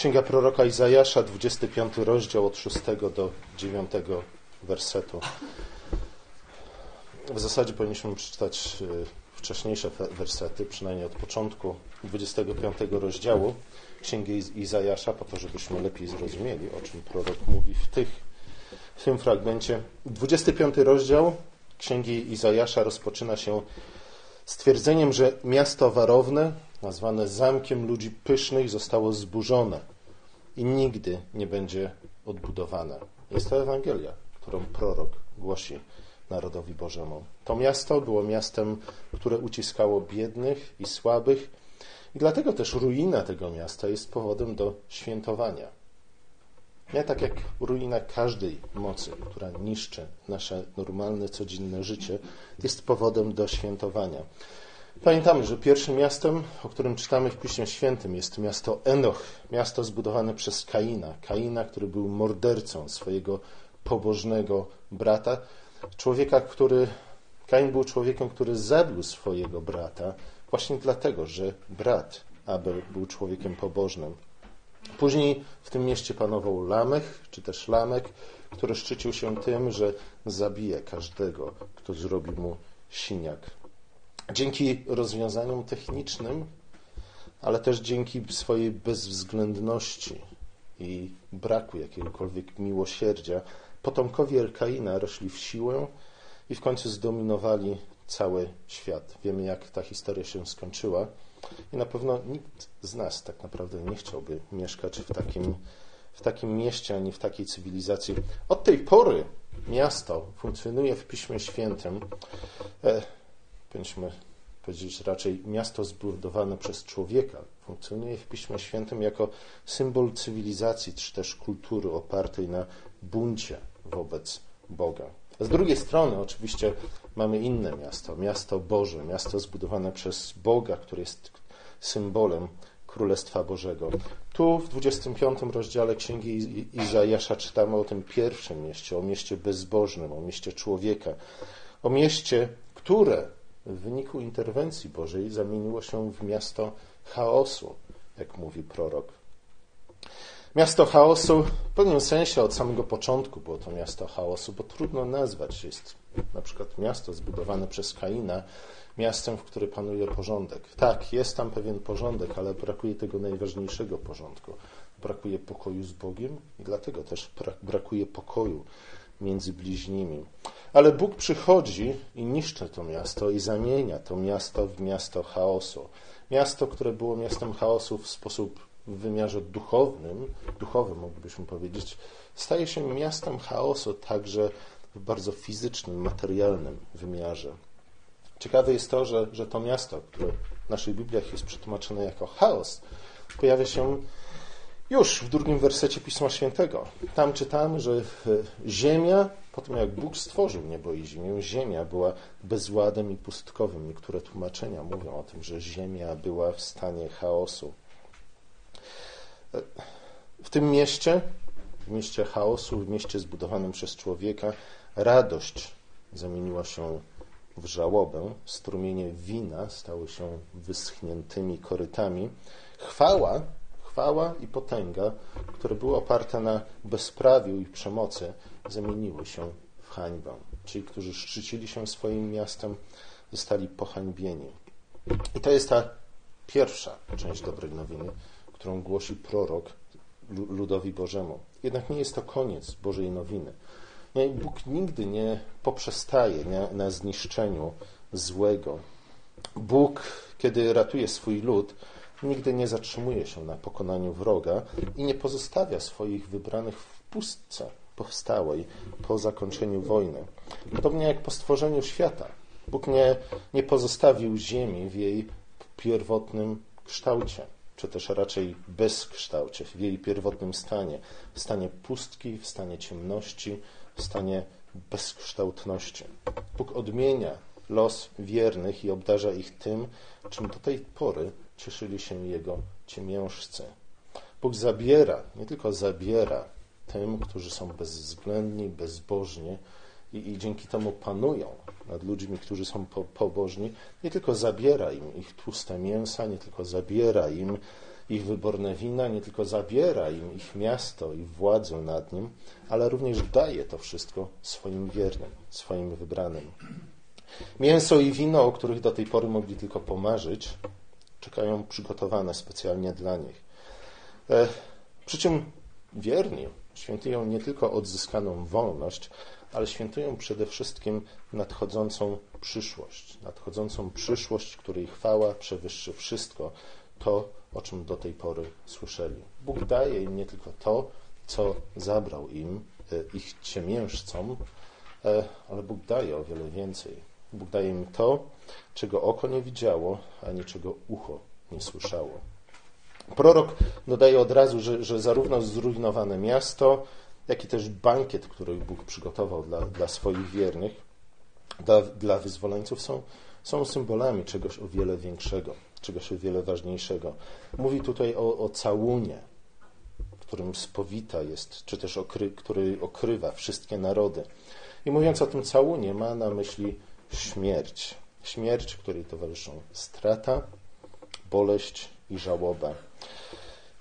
Księga proroka Izajasza, 25 rozdział od 6 do 9 wersetu. W zasadzie powinniśmy przeczytać y, wcześniejsze wersety, przynajmniej od początku 25 rozdziału Księgi Izajasza, po to, żebyśmy lepiej zrozumieli, o czym prorok mówi w, tych, w tym fragmencie. 25 rozdział Księgi Izajasza rozpoczyna się stwierdzeniem, że miasto warowne, nazwane zamkiem ludzi pysznych, zostało zburzone i nigdy nie będzie odbudowane. Jest to Ewangelia, którą prorok głosi narodowi Bożemu. To miasto było miastem, które uciskało biednych i słabych, i dlatego też ruina tego miasta jest powodem do świętowania. Nie tak jak ruina każdej mocy, która niszczy nasze normalne, codzienne życie, jest powodem do świętowania. Pamiętamy, że pierwszym miastem, o którym czytamy w Piśmie Świętym, jest miasto Enoch, miasto zbudowane przez Kaina. Kaina, który był mordercą swojego pobożnego brata, człowieka, który. Kain był człowiekiem, który zabił swojego brata, właśnie dlatego, że brat Abel był człowiekiem pobożnym. Później w tym mieście panował Lamech, czy też Lamek, który szczycił się tym, że zabije każdego, kto zrobi mu siniak. Dzięki rozwiązaniom technicznym, ale też dzięki swojej bezwzględności i braku jakiegokolwiek miłosierdzia, potomkowie Elkaina rośli w siłę i w końcu zdominowali cały świat. Wiemy, jak ta historia się skończyła i na pewno nikt z nas tak naprawdę nie chciałby mieszkać w takim, w takim mieście, ani w takiej cywilizacji. Od tej pory miasto funkcjonuje w Piśmie Świętym. Powinniśmy powiedzieć raczej miasto zbudowane przez człowieka. Funkcjonuje w Piśmie Świętym jako symbol cywilizacji, czy też kultury opartej na buncie wobec Boga. Z drugiej strony, oczywiście, mamy inne miasto, miasto Boże, miasto zbudowane przez Boga, które jest symbolem Królestwa Bożego. Tu w 25 rozdziale Księgi Izajasza czytamy o tym pierwszym mieście, o mieście bezbożnym, o mieście człowieka, o mieście, które w wyniku interwencji Bożej zamieniło się w miasto chaosu, jak mówi prorok. Miasto chaosu w pewnym sensie od samego początku było to miasto chaosu, bo trudno nazwać jest na przykład miasto zbudowane przez Kaina miastem, w którym panuje porządek. Tak, jest tam pewien porządek, ale brakuje tego najważniejszego porządku. Brakuje pokoju z Bogiem i dlatego też brakuje pokoju między bliźnimi. Ale Bóg przychodzi i niszczy to miasto i zamienia to miasto w miasto chaosu. Miasto, które było miastem chaosu w sposób w wymiarze duchownym, duchowym moglibyśmy powiedzieć, staje się miastem chaosu także w bardzo fizycznym, materialnym wymiarze. Ciekawe jest to, że, że to miasto, które w naszych Bibliach jest przetłumaczone jako chaos, pojawia się już w drugim wersecie Pisma Świętego. Tam czytamy, że ziemia, po tym jak Bóg stworzył niebo i ziemię, ziemia była bezładem i pustkowym. Niektóre tłumaczenia mówią o tym, że ziemia była w stanie chaosu. W tym mieście, w mieście chaosu, w mieście zbudowanym przez człowieka, radość zamieniła się w żałobę, strumienie wina stały się wyschniętymi korytami. Chwała, chwała i potęga, które były oparte na bezprawiu i przemocy, zamieniły się w hańbę. Ci, którzy szczycili się swoim miastem, zostali pohańbieni. I to jest ta pierwsza część dobrej nowiny, którą głosi prorok ludowi Bożemu. Jednak nie jest to koniec Bożej nowiny. Bóg nigdy nie poprzestaje na zniszczeniu złego. Bóg, kiedy ratuje swój lud, nigdy nie zatrzymuje się na pokonaniu wroga i nie pozostawia swoich wybranych w pustce powstałej po zakończeniu wojny. Podobnie jak po stworzeniu świata. Bóg nie, nie pozostawił ziemi w jej pierwotnym kształcie czy też raczej bezkształcie, w jej pierwotnym stanie, w stanie pustki, w stanie ciemności, w stanie bezkształtności. Bóg odmienia los wiernych i obdarza ich tym, czym do tej pory cieszyli się Jego ciemiężcy. Bóg zabiera, nie tylko zabiera tym, którzy są bezwzględni, bezbożni i, i dzięki temu panują nad ludźmi, którzy są po, pobożni, nie tylko zabiera im ich tłuste mięsa, nie tylko zabiera im ich wyborne wina, nie tylko zabiera im ich miasto i władzę nad nim, ale również daje to wszystko swoim wiernym, swoim wybranym. Mięso i wino, o których do tej pory mogli tylko pomarzyć, czekają przygotowane specjalnie dla nich. E, przy czym wierni świętują nie tylko odzyskaną wolność, ale świętują przede wszystkim nadchodzącą przyszłość. Nadchodzącą przyszłość, której chwała przewyższy wszystko to, o czym do tej pory słyszeli. Bóg daje im nie tylko to, co zabrał im, e, ich ciemiężcom, e, ale Bóg daje o wiele więcej. Bóg daje im to, czego oko nie widziało, ani czego ucho nie słyszało. Prorok dodaje od razu, że, że zarówno zrujnowane miasto, jak i też bankiet, który Bóg przygotował dla, dla swoich wiernych, dla, dla wyzwoleńców, są, są symbolami czegoś o wiele większego, czegoś o wiele ważniejszego. Mówi tutaj o, o całunie, którym spowita jest, czy też okry, który okrywa wszystkie narody. I mówiąc o tym całunie, ma na myśli śmierć. Śmierć, której towarzyszą strata, boleść i żałoba.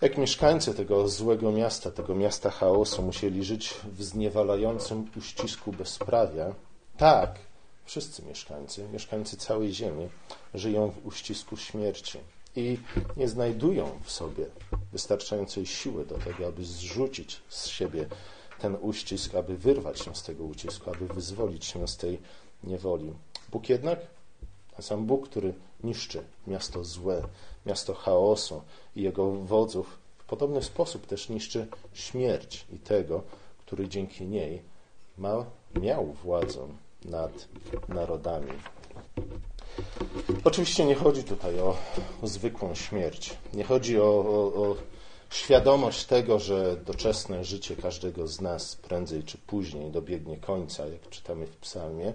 Jak mieszkańcy tego złego miasta, tego miasta chaosu, musieli żyć w zniewalającym uścisku bezprawia, tak wszyscy mieszkańcy, mieszkańcy całej Ziemi, żyją w uścisku śmierci i nie znajdują w sobie wystarczającej siły do tego, aby zrzucić z siebie ten uścisk, aby wyrwać się z tego ucisku, aby wyzwolić się z tej niewoli. Bóg jednak, sam Bóg, który niszczy miasto złe, miasto chaosu i jego wodzów, w podobny sposób też niszczy śmierć i tego, który dzięki niej ma, miał władzę nad narodami. Oczywiście nie chodzi tutaj o, o zwykłą śmierć. Nie chodzi o, o, o świadomość tego, że doczesne życie każdego z nas prędzej czy później dobiegnie końca, jak czytamy w Psalmie.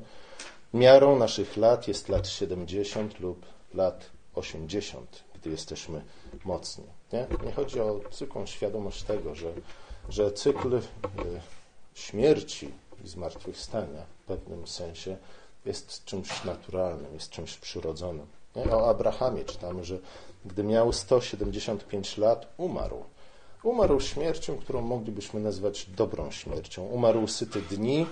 Miarą naszych lat jest lat 70 lub lat 80, gdy jesteśmy mocni. Nie, nie chodzi o zwykłą świadomość tego, że, że cykl y, śmierci i zmartwychwstania w pewnym sensie jest czymś naturalnym, jest czymś przyrodzonym. Nie? O Abrahamie czytamy, że gdy miał 175 lat, umarł. Umarł śmiercią, którą moglibyśmy nazwać dobrą śmiercią. Umarł syty dni,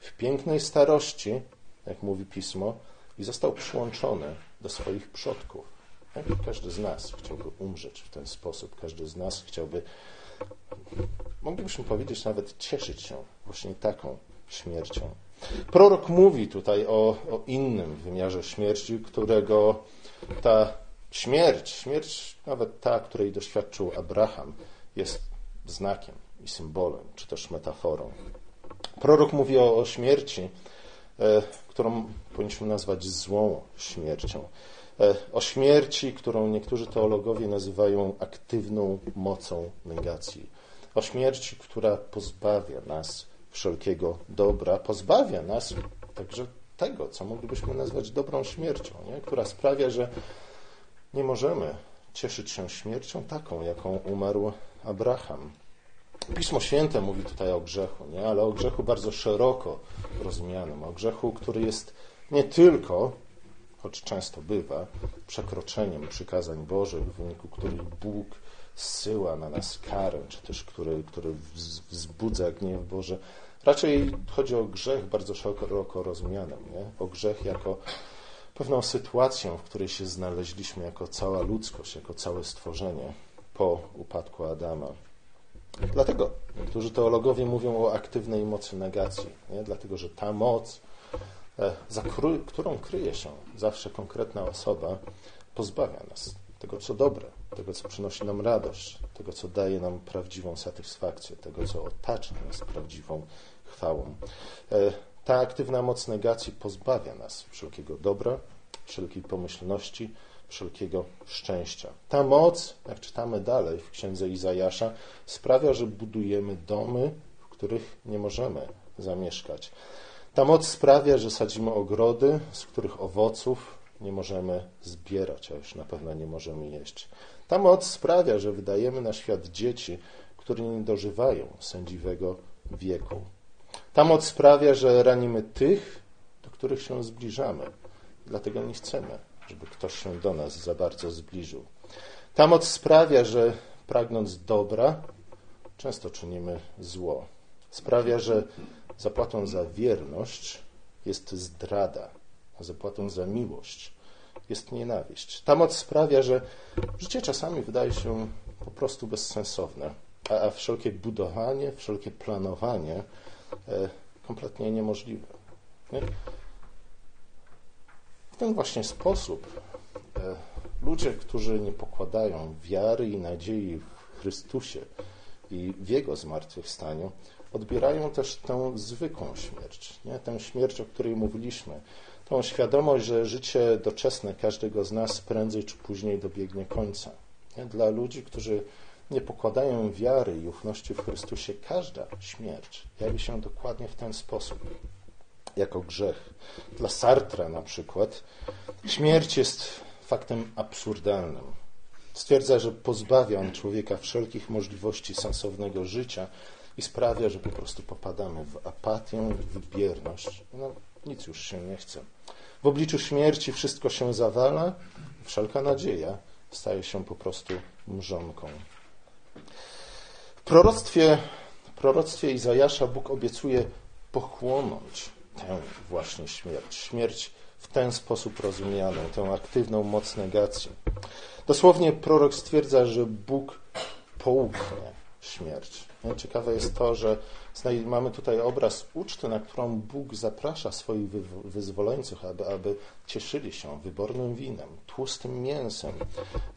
w pięknej starości, jak mówi pismo, i został przyłączony do swoich przodków. Każdy z nas chciałby umrzeć w ten sposób. Każdy z nas chciałby, moglibyśmy powiedzieć, nawet cieszyć się właśnie taką śmiercią. Prorok mówi tutaj o, o innym wymiarze śmierci, którego ta śmierć, śmierć nawet ta, której doświadczył Abraham, jest znakiem i symbolem, czy też metaforą. Prorok mówi o, o śmierci, którą powinniśmy nazwać złą śmiercią. E, o śmierci, którą niektórzy teologowie nazywają aktywną mocą negacji. O śmierci, która pozbawia nas wszelkiego dobra, pozbawia nas także tego, co moglibyśmy nazwać dobrą śmiercią, nie? która sprawia, że nie możemy cieszyć się śmiercią taką, jaką umarł Abraham. Pismo Święte mówi tutaj o grzechu, nie? ale o grzechu bardzo szeroko rozumianym, o grzechu, który jest nie tylko, choć często bywa, przekroczeniem przykazań Bożych, w wyniku których Bóg zsyła na nas karę, czy też który, który wzbudza gniew Boże. Raczej chodzi o grzech bardzo szeroko rozumianym, nie? o grzech jako pewną sytuację, w której się znaleźliśmy jako cała ludzkość, jako całe stworzenie po upadku Adama. Dlatego niektórzy teologowie mówią o aktywnej mocy negacji, nie? dlatego że ta moc, e, za którą kryje się zawsze konkretna osoba, pozbawia nas tego, co dobre, tego, co przynosi nam radość, tego, co daje nam prawdziwą satysfakcję, tego, co otacza nas prawdziwą chwałą. E, ta aktywna moc negacji pozbawia nas wszelkiego dobra, wszelkiej pomyślności, wszelkiego szczęścia. Ta moc, jak czytamy dalej w księdze Izajasza, sprawia, że budujemy domy, w których nie możemy zamieszkać. Ta moc sprawia, że sadzimy ogrody, z których owoców nie możemy zbierać, a już na pewno nie możemy jeść. Ta moc sprawia, że wydajemy na świat dzieci, które nie dożywają sędziwego wieku. Ta moc sprawia, że ranimy tych, do których się zbliżamy. Dlatego nie chcemy, żeby ktoś się do nas za bardzo zbliżył. Ta moc sprawia, że pragnąc dobra, często czynimy zło. Sprawia, że zapłatą za wierność jest zdrada, a zapłatą za miłość jest nienawiść. Ta moc sprawia, że życie czasami wydaje się po prostu bezsensowne, a, wszelkie budowanie, wszelkie planowanie e, kompletnie niemożliwe. Nie? W ten właśnie sposób e, ludzie, którzy nie pokładają wiary i nadziei w Chrystusie i w Jego zmartwychwstaniu, odbierają też tę zwykłą śmierć, nie? tę śmierć, o której mówiliśmy, tą świadomość, że życie doczesne każdego z nas prędzej czy później dobiegnie końca. Nie? Dla ludzi, którzy nie pokładają wiary i ufności w Chrystusie, każda śmierć jawi się dokładnie w ten sposób, jako grzech. Dla Sartra na przykład śmierć jest faktem absurdalnym. Stwierdza, że pozbawia on człowieka wszelkich możliwości sensownego życia i sprawia, że po prostu popadamy w apatię, w bierność. No, nic już się nie chce. W obliczu śmierci wszystko się zawala, wszelka nadzieja staje się po prostu mrzonką. W proroctwie, w proroctwie Izajasza Bóg obiecuje pochłonąć tę właśnie śmierć. Śmierć w ten sposób rozumianą, tę aktywną moc negacji. Dosłownie prorok stwierdza, że Bóg połknie śmierć. Ciekawe jest to, że mamy tutaj obraz uczty, na którą Bóg zaprasza swoich wyzwoleńców, aby, aby cieszyli się wybornym winem, tłustym mięsem.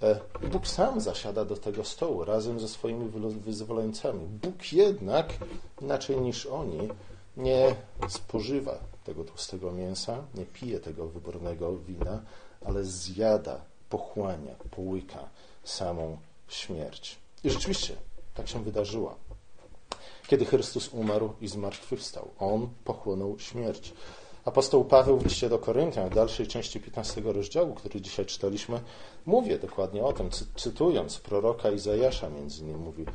E, Bóg sam zasiada do tego stołu razem ze swoimi wyzwoleńcami. Bóg jednak, inaczej niż oni, nie spożywa tego tłustego mięsa, nie pije tego wybornego wina, ale zjada, pochłania, połyka samą śmierć. I rzeczywiście tak się wydarzyło. Kiedy Chrystus umarł i zmartwychwstał, On pochłonął śmierć. Apostoł Paweł w liście do Koryntian, w dalszej części 15 rozdziału, który dzisiaj czytaliśmy, mówi dokładnie o tym, cytując proroka Izajasza między innymi, mówi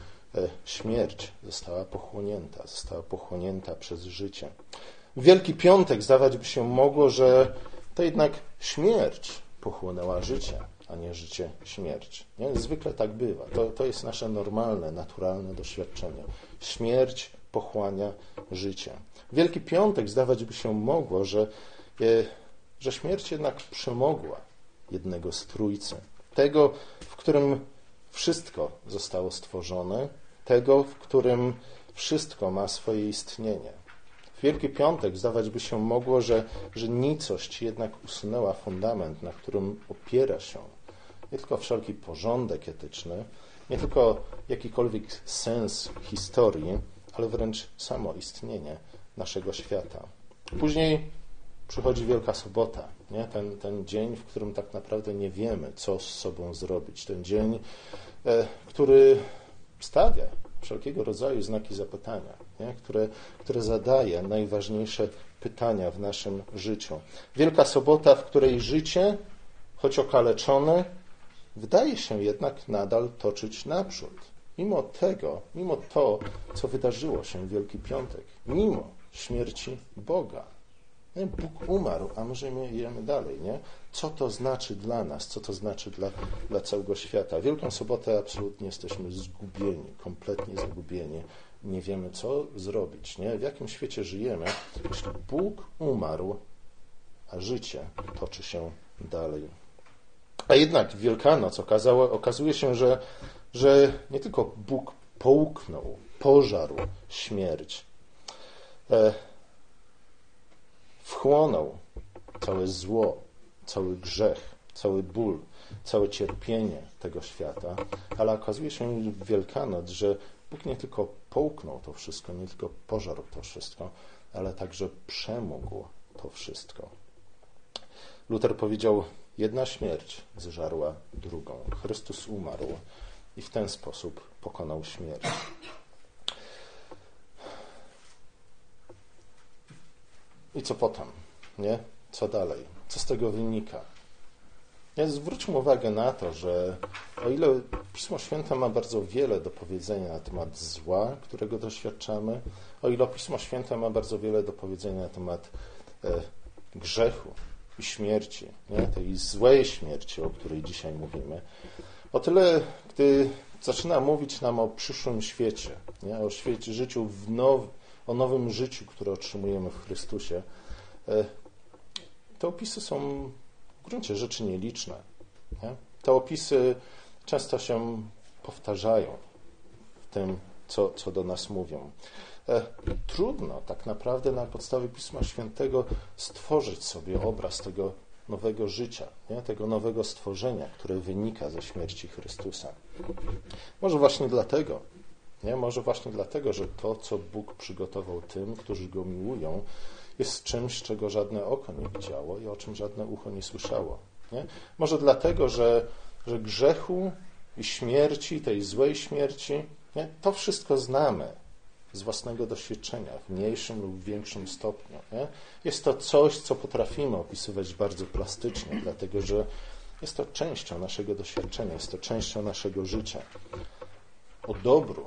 śmierć została pochłonięta, została pochłonięta przez życie. W Wielki Piątek zdawać by się mogło, że to jednak śmierć pochłonęła życie a nie życie śmierć. Nie? Zwykle tak bywa. To, to jest nasze normalne, naturalne doświadczenie. Śmierć pochłania życie. Wielki Piątek zdawać by się mogło, że, e, że śmierć jednak przemogła jednego z trójcy. Tego, w którym wszystko zostało stworzone, tego, w którym wszystko ma swoje istnienie. W Wielki Piątek zdawać by się mogło, że, że nicość jednak usunęła fundament, na którym opiera się nie tylko wszelki porządek etyczny, nie tylko jakikolwiek sens historii, ale wręcz samo istnienie naszego świata. Później przychodzi Wielka Sobota, nie? Ten, ten dzień, w którym tak naprawdę nie wiemy, co z sobą zrobić. Ten dzień, e, który stawia wszelkiego rodzaju znaki zapytania, nie? Które, które zadaje najważniejsze pytania w naszym życiu. Wielka Sobota, w której życie, choć okaleczone, wydaje się jednak nadal toczyć naprzód. Mimo tego, mimo to, co wydarzyło się w Wielki Piątek, mimo śmierci Boga. Nie? Bóg umarł, a my żyjemy dalej. Nie? Co to znaczy dla nas? Co to znaczy dla, dla całego świata? Wielką Sobotę absolutnie jesteśmy zgubieni, kompletnie zgubieni. Nie wiemy, co zrobić. Nie? W jakim świecie żyjemy, jeśli Bóg umarł, a życie toczy się dalej. A jednak Wielkanoc okazało, okazuje się, że, że nie tylko Bóg połknął, pożarł śmierć, e, wchłonął całe zło, cały grzech, cały ból, całe cierpienie tego świata, ale okazuje się w Wielkanoc, że Bóg nie tylko połknął to wszystko, nie tylko pożarł to wszystko, ale także przemógł to wszystko. Luther powiedział, Jedna śmierć zżarła drugą. Chrystus umarł i w ten sposób pokonał śmierć. I co potem? Nie? Co dalej? Co z tego wynika? Ja zwróćmy uwagę na to, że o ile Pismo Święte ma bardzo wiele do powiedzenia na temat zła, którego doświadczamy, o ile Pismo Święte ma bardzo wiele do powiedzenia na temat e, grzechu, i śmierci, nie? tej złej śmierci, o której dzisiaj mówimy, O tyle, gdy zaczyna mówić nam o przyszłym świecie, nie? o świecie, życiu w now, o nowym życiu, które otrzymujemy w Chrystusie, e, te opisy są w gruncie rzeczy nieliczne. Nie? Te opisy często się powtarzają w tym, co, co do nas mówią. E, trudno tak naprawdę na podstawie Pisma Świętego stworzyć sobie obraz tego nowego życia, nie? tego nowego stworzenia, które wynika ze śmierci Chrystusa. Może właśnie dlatego, nie? może właśnie dlatego, że to, co Bóg przygotował tym, którzy Go miłują, jest czymś, czego żadne oko nie widziało i o czym żadne ucho nie słyszało. Nie? Może dlatego, że, że grzechu i śmierci, tej złej śmierci, nie? to wszystko znamy z własnego doświadczenia, w mniejszym lub większym stopniu. Nie? Jest to coś, co potrafimy opisywać bardzo plastycznie, dlatego że jest to częścią naszego doświadczenia, jest to częścią naszego życia. O dobru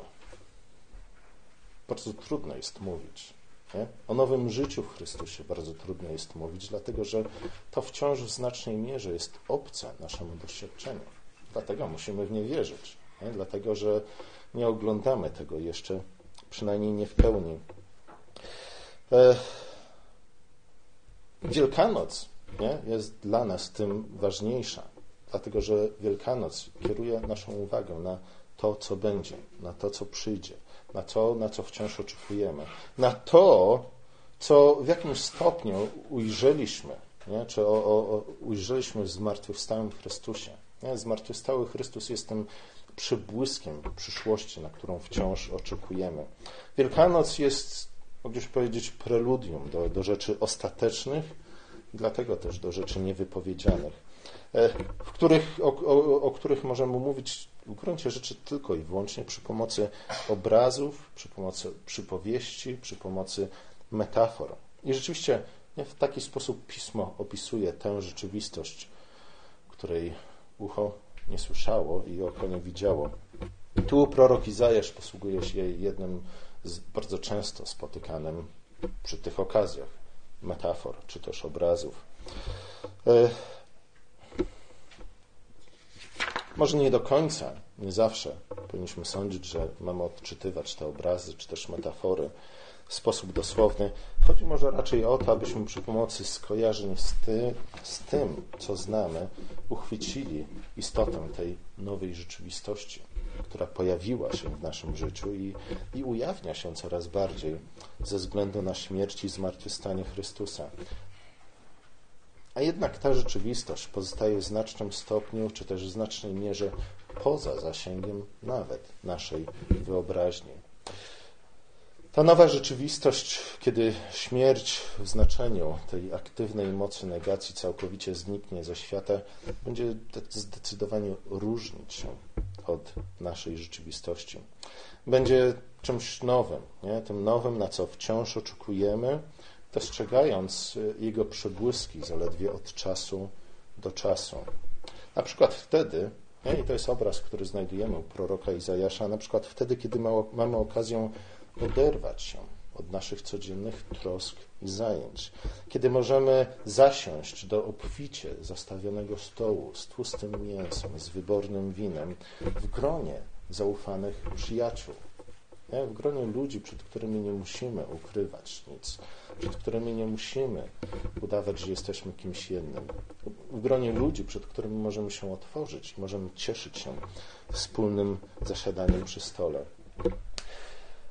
bardzo trudno jest mówić. Nie? O nowym życiu w Chrystusie bardzo trudno jest mówić, dlatego że to wciąż w znacznej mierze jest obce naszemu doświadczeniu. Dlatego musimy w nie wierzyć. Nie? Dlatego, że nie oglądamy tego jeszcze przynajmniej nie w pełni. E, Wielkanoc nie, jest dla nas tym ważniejsza, dlatego że Wielkanoc kieruje naszą uwagę na to, co będzie, na to, co przyjdzie, na to, na co wciąż oczekujemy, na to, co w jakimś stopniu ujrzeliśmy, nie? czy o, o, ujrzeliśmy w zmartwychwstałym Chrystusie. Nie? Zmartwychwstały Chrystus jest tym przybłyskiem przyszłości, na którą wciąż oczekujemy. Wielkanoc jest, mogę powiedzieć, preludium do, do rzeczy ostatecznych dlatego też do rzeczy niewypowiedzianych, e, w których, o, o, o których możemy mówić w gruncie rzeczy tylko i wyłącznie przy pomocy obrazów, przy pomocy przypowieści, przy pomocy metafor. I rzeczywiście w taki sposób pismo opisuje tę rzeczywistość, której ucho nie słyszało i oko nie widziało. Tu prorok Izajasz posługuje się jednym z bardzo często spotykanym przy tych okazjach metafor czy też obrazów. Może nie do końca, nie zawsze powinniśmy sądzić, że mamy odczytywać te obrazy czy też metafory w sposób dosłowny. Chodzi może raczej o to, abyśmy przy pomocy skojarzeń z, ty, z tym, co znamy, uchwycili istotę tej nowej rzeczywistości, która pojawiła się w naszym życiu i, i ujawnia się coraz bardziej ze względu na śmierć i zmartwychwstanie Chrystusa. A jednak ta rzeczywistość pozostaje w znacznym stopniu, czy też w znacznej mierze poza zasięgiem nawet naszej wyobraźni. Ta nowa rzeczywistość, kiedy śmierć w znaczeniu tej aktywnej mocy negacji całkowicie zniknie ze świata, będzie zdecydowanie różnić się od naszej rzeczywistości. Będzie czymś nowym, nie? tym nowym, na co wciąż oczekujemy, dostrzegając jego przebłyski zaledwie od czasu do czasu. Na przykład wtedy, i to jest obraz, który znajdujemy u proroka Izajasza, na przykład wtedy, kiedy mamy okazję oderwać się od naszych codziennych trosk i zajęć, kiedy możemy zasiąść do obficie zastawionego stołu z tłustym mięsem, z wybornym winem, w gronie zaufanych przyjaciół, nie? w gronie ludzi, przed którymi nie musimy ukrywać nic, przed którymi nie musimy udawać, że jesteśmy kimś jednym, w gronie ludzi, przed którymi możemy się otworzyć możemy cieszyć się wspólnym zasiadaniem przy stole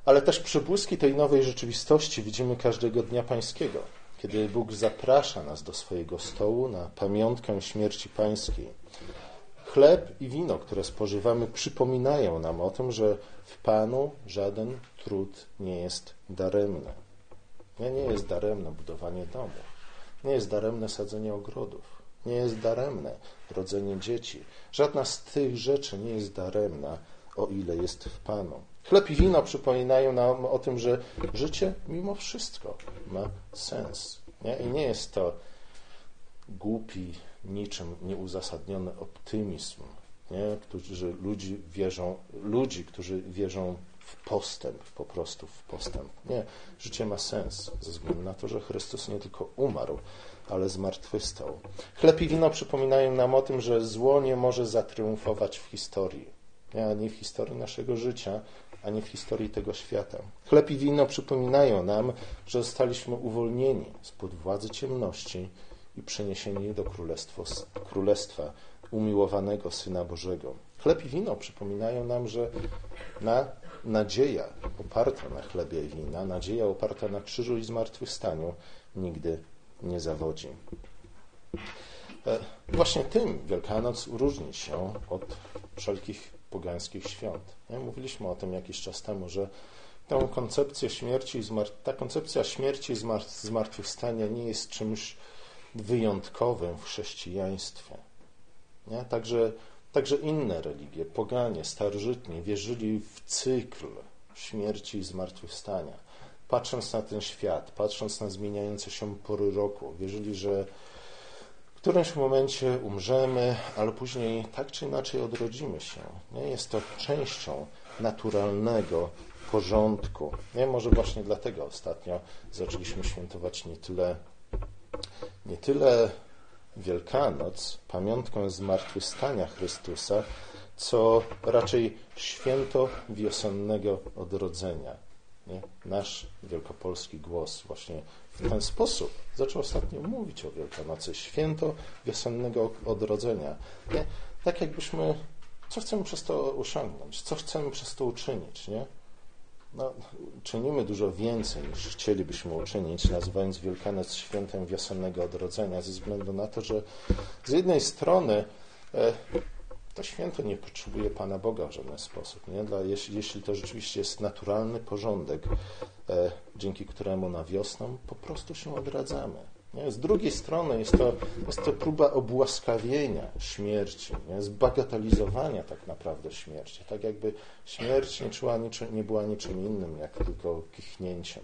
ale też przebłyski tej nowej rzeczywistości widzimy każdego dnia Pańskiego, kiedy Bóg zaprasza nas do swojego stołu na pamiątkę śmierci Pańskiej. Chleb i wino, które spożywamy, przypominają nam o tym, że w Panu żaden trud nie jest daremny. Nie, nie jest daremne budowanie domów, nie jest daremne sadzenie ogrodów, nie jest daremne rodzenie dzieci. Żadna z tych rzeczy nie jest daremna, o ile jest w Panu. Chleb i wino przypominają nam o tym, że życie mimo wszystko ma sens. Nie? I nie jest to głupi, niczym nieuzasadniony optymizm, nie? Którzy, ludzi, wierzą, ludzi, którzy wierzą w postęp, po prostu w postęp. Nie, życie ma sens ze względu na to, że Chrystus nie tylko umarł, ale zmartwychwstał. Chleb i wino przypominają nam o tym, że zło nie może zatriumfować w historii, nie, ani w historii naszego życia, ani w historii tego świata. Chleb i wino przypominają nam, że zostaliśmy uwolnieni spod władzy ciemności i przeniesieni do królestwa, umiłowanego Syna Bożego. Chleb i wino przypominają nam, że na nadzieja oparta na chlebie i wina, nadzieja oparta na krzyżu i zmartwychwstaniu nigdy nie zawodzi. E, właśnie tym Wielkanoc różni się od wszelkich pogańskich świąt. Mówiliśmy o tym jakiś czas temu, że tę koncepcję śmierci, ta koncepcja śmierci i zmartwychwstania nie jest czymś wyjątkowym w chrześcijaństwie. Nie? Także, także inne religie, poganie, starożytni, wierzyli w cykl śmierci i zmartwychwstania. Patrząc na ten świat, patrząc na zmieniające się pory roku, wierzyli, że w którymś momencie umrzemy, ale później tak czy inaczej odrodzimy się. Nie? Jest to częścią naturalnego porządku. Nie? Może właśnie dlatego ostatnio zaczęliśmy świętować nie tyle, nie tyle Wielkanoc, pamiątką zmartwychwstania Chrystusa, co raczej święto wiosennego odrodzenia. Nie? Nasz wielkopolski głos właśnie w ten sposób zaczął ostatnio mówić o Wielkanocy. Święto wiosennego odrodzenia. Nie? Tak jakbyśmy, co chcemy przez to osiągnąć, co chcemy przez to uczynić, nie? No, czynimy dużo więcej niż chcielibyśmy uczynić, nazywając Wielkanoc świętem wiosennego odrodzenia, ze względu na to, że z jednej strony e, to święto nie potrzebuje Pana Boga w żaden sposób. Nie? Dla, jeśli, jeśli to rzeczywiście jest naturalny porządek, e, dzięki któremu na wiosnę po prostu się odradzamy. Nie? Z drugiej strony jest to, jest to próba obłaskawienia śmierci, nie? zbagatelizowania tak naprawdę śmierci. Tak jakby śmierć nie, czuła nie była niczym innym, jak tylko kichnięciem.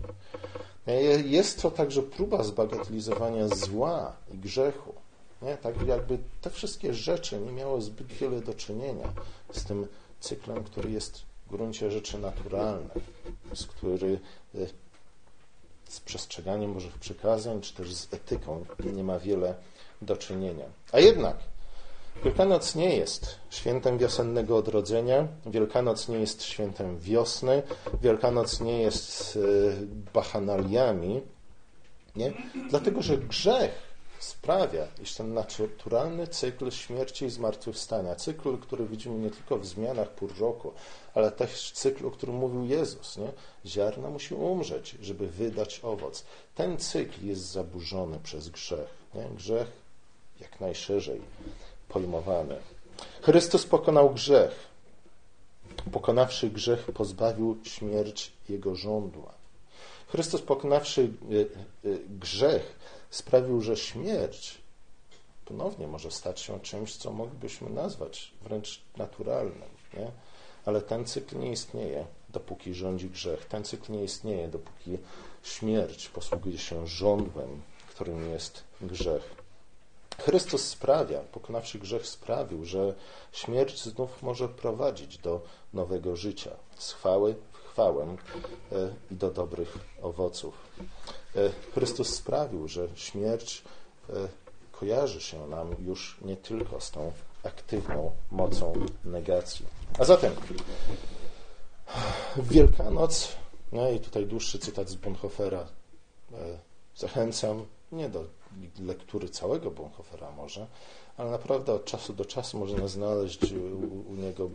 Jest to także próba zbagatelizowania zła i grzechu. Nie? Tak jakby te wszystkie rzeczy nie miały zbyt wiele do czynienia z tym cyklem, który jest w gruncie rzeczy naturalny, z który z przestrzeganiem Bożych przykazań, czy też z etyką nie ma wiele do czynienia. A jednak Wielkanoc nie jest świętem wiosennego odrodzenia, Wielkanoc nie jest świętem wiosny, Wielkanoc nie jest e, bachanaliami, nie? dlatego że grzech sprawia, iż ten naturalny cykl śmierci i zmartwychwstania, cykl, który widzimy nie tylko w zmianach pór roku, ale też cykl, o którym mówił Jezus, nie? ziarna musi umrzeć, żeby wydać owoc. Ten cykl jest zaburzony przez grzech. Nie? Grzech jak najszerzej pojmowany. Chrystus pokonał grzech. Pokonawszy grzech, pozbawił śmierć jego żądła. Chrystus pokonawszy e, e, grzech, sprawił, że śmierć ponownie może stać się czymś, co moglibyśmy nazwać wręcz naturalnym. Nie? Ale ten cykl nie istnieje, dopóki rządzi grzech. Ten cykl nie istnieje, dopóki śmierć posługuje się żądłem, którym jest grzech. Chrystus sprawia, pokonawszy grzech, sprawił, że śmierć znów może prowadzić do nowego życia, z chwały chwałę e, i do dobrych owoców. E, Chrystus sprawił, że śmierć e, kojarzy się nam już nie tylko z tą aktywną mocą negacji. A zatem Wielkanoc, no i tutaj dłuższy cytat z Bonhoeffera, zachęcam nie do lektury całego Bonhoeffera może, ale naprawdę od czasu do czasu można znaleźć u, u niego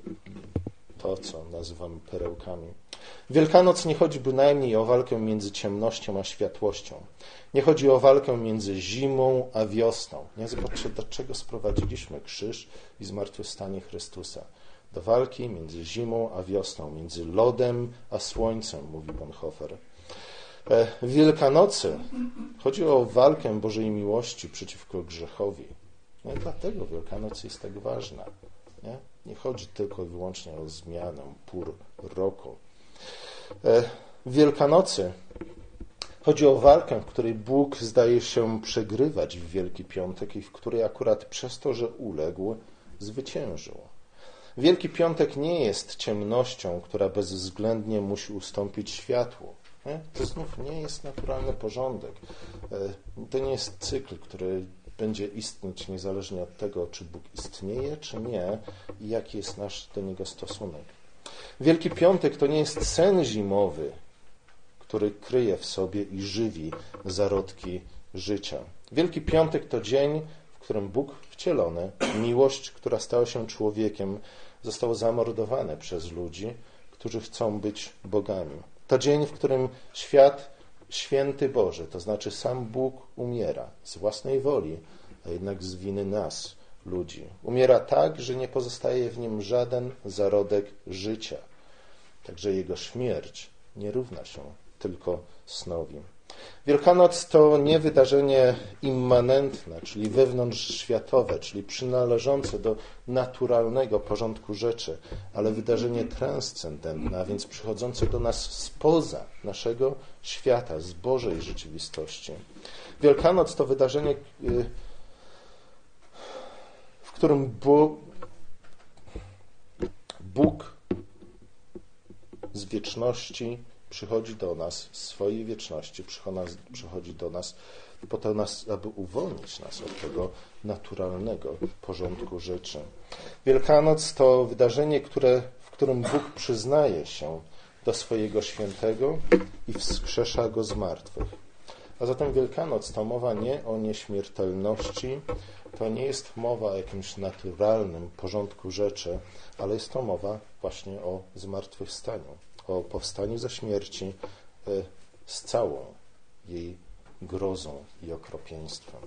to, co nazywamy perełkami. Wielkanoc nie chodzi bynajmniej o walkę między ciemnością a światłością. Nie chodzi o walkę między zimą a wiosną. Nie zobaczcie, do czego sprowadziliśmy krzyż i zmartwychwstanie Chrystusa. Do walki między zimą a wiosną, między lodem a słońcem, mówi Bonhoeffer. E, w Wielkanocy chodzi o walkę Bożej miłości przeciwko grzechowi. No i dlatego Wielkanoc jest tak ważna. Nie? Nie chodzi tylko i wyłącznie o zmianę pór roku. E, w Wielkanocy chodzi o walkę, w której Bóg zdaje się przegrywać w Wielki Piątek i w której akurat przez to, że uległ, zwyciężył. Wielki Piątek nie jest ciemnością, która bezwzględnie musi ustąpić światłu. Nie? To znów nie jest naturalny porządek. E, to nie jest cykl, który będzie istnieć niezależnie od tego, czy Bóg istnieje, czy nie i jaki jest nasz do niego stosunek. Wielki Piątek to nie jest sen zimowy, który kryje w sobie i żywi zarodki życia. Wielki Piątek to dzień, w którym Bóg wcielony, miłość, która stała się człowiekiem, został zamordowany przez ludzi, którzy chcą być bogami. To dzień, w którym świat święty Boży, to znaczy sam Bóg umiera z własnej woli, a jednak z winy nas, ludzi. Umiera tak, że nie pozostaje w nim żaden zarodek życia. Także jego śmierć nie równa się tylko snowi. Wielkanoc to nie wydarzenie immanentne, czyli wewnątrzświatowe, czyli przynależące do naturalnego porządku rzeczy, ale wydarzenie transcendentne, a więc przychodzące do nas spoza naszego świata, z Bożej rzeczywistości. Wielkanoc to wydarzenie, y, w którym Bóg z wieczności przychodzi do nas z swojej wieczności, przychodzi do nas po to, nas, aby uwolnić nas od tego naturalnego porządku rzeczy. Wielkanoc to wydarzenie, które, w którym Bóg przyznaje się do swojego świętego i wskrzesza go z martwych. A zatem Wielkanoc to mowa nie o nieśmiertelności, to nie jest mowa o jakimś naturalnym porządku rzeczy, ale jest to mowa właśnie o zmartwychwstaniu o powstaniu ze śmierci e, z całą jej grozą i okropieństwem.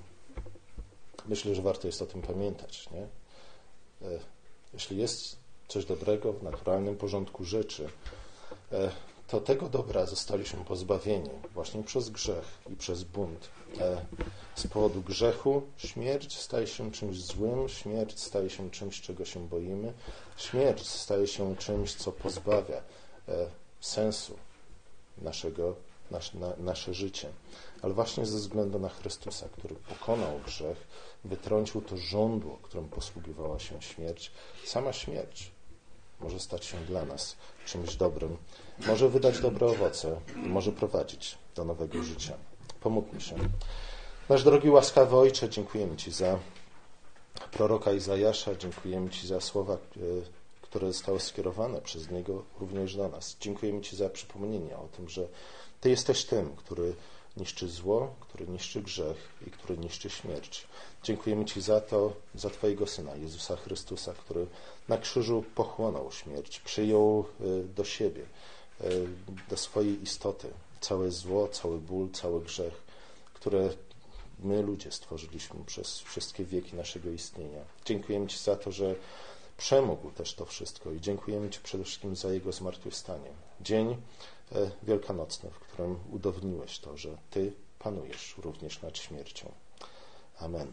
Myślę, że warto jest o tym pamiętać. Nie? E, jeśli jest coś dobrego w naturalnym porządku rzeczy, e, to tego dobra zostaliśmy pozbawieni właśnie przez grzech i przez bunt. Z powodu grzechu śmierć staje się czymś złym, śmierć staje się czymś, czego się boimy, śmierć staje się czymś, co pozbawia sensu naszego, nasz, na, nasze życie. Ale właśnie ze względu na Chrystusa, który pokonał grzech, wytrącił to żądło, którym posługiwała się śmierć, sama śmierć może stać się dla nas czymś dobrym, może wydać dobre owoce może prowadzić do nowego życia. Pomódlmy się. Nasz drogi łaskawy Ojcze, dziękujemy Ci za proroka Izajasza, dziękujemy Ci za słowa, e, które zostały skierowane przez Niego również do nas. Dziękujemy Ci za przypomnienie o tym, że Ty jesteś tym, który niszczy zło, który niszczy grzech i który niszczy śmierć. Dziękujemy Ci za to, za Twojego Syna, Jezusa Chrystusa, który na krzyżu pochłonął śmierć, przyjął y, do siebie, y, do swojej istoty całe zło, cały ból, cały grzech, które my ludzie stworzyliśmy przez wszystkie wieki naszego istnienia. Dziękujemy Ci za to, że przemógł też to wszystko i dziękujemy Ci przede wszystkim za Jego zmartwychwstanie. Dzień e, wielkanocny, w którym udowodniłeś to, że Ty panujesz również nad śmiercią. Amen.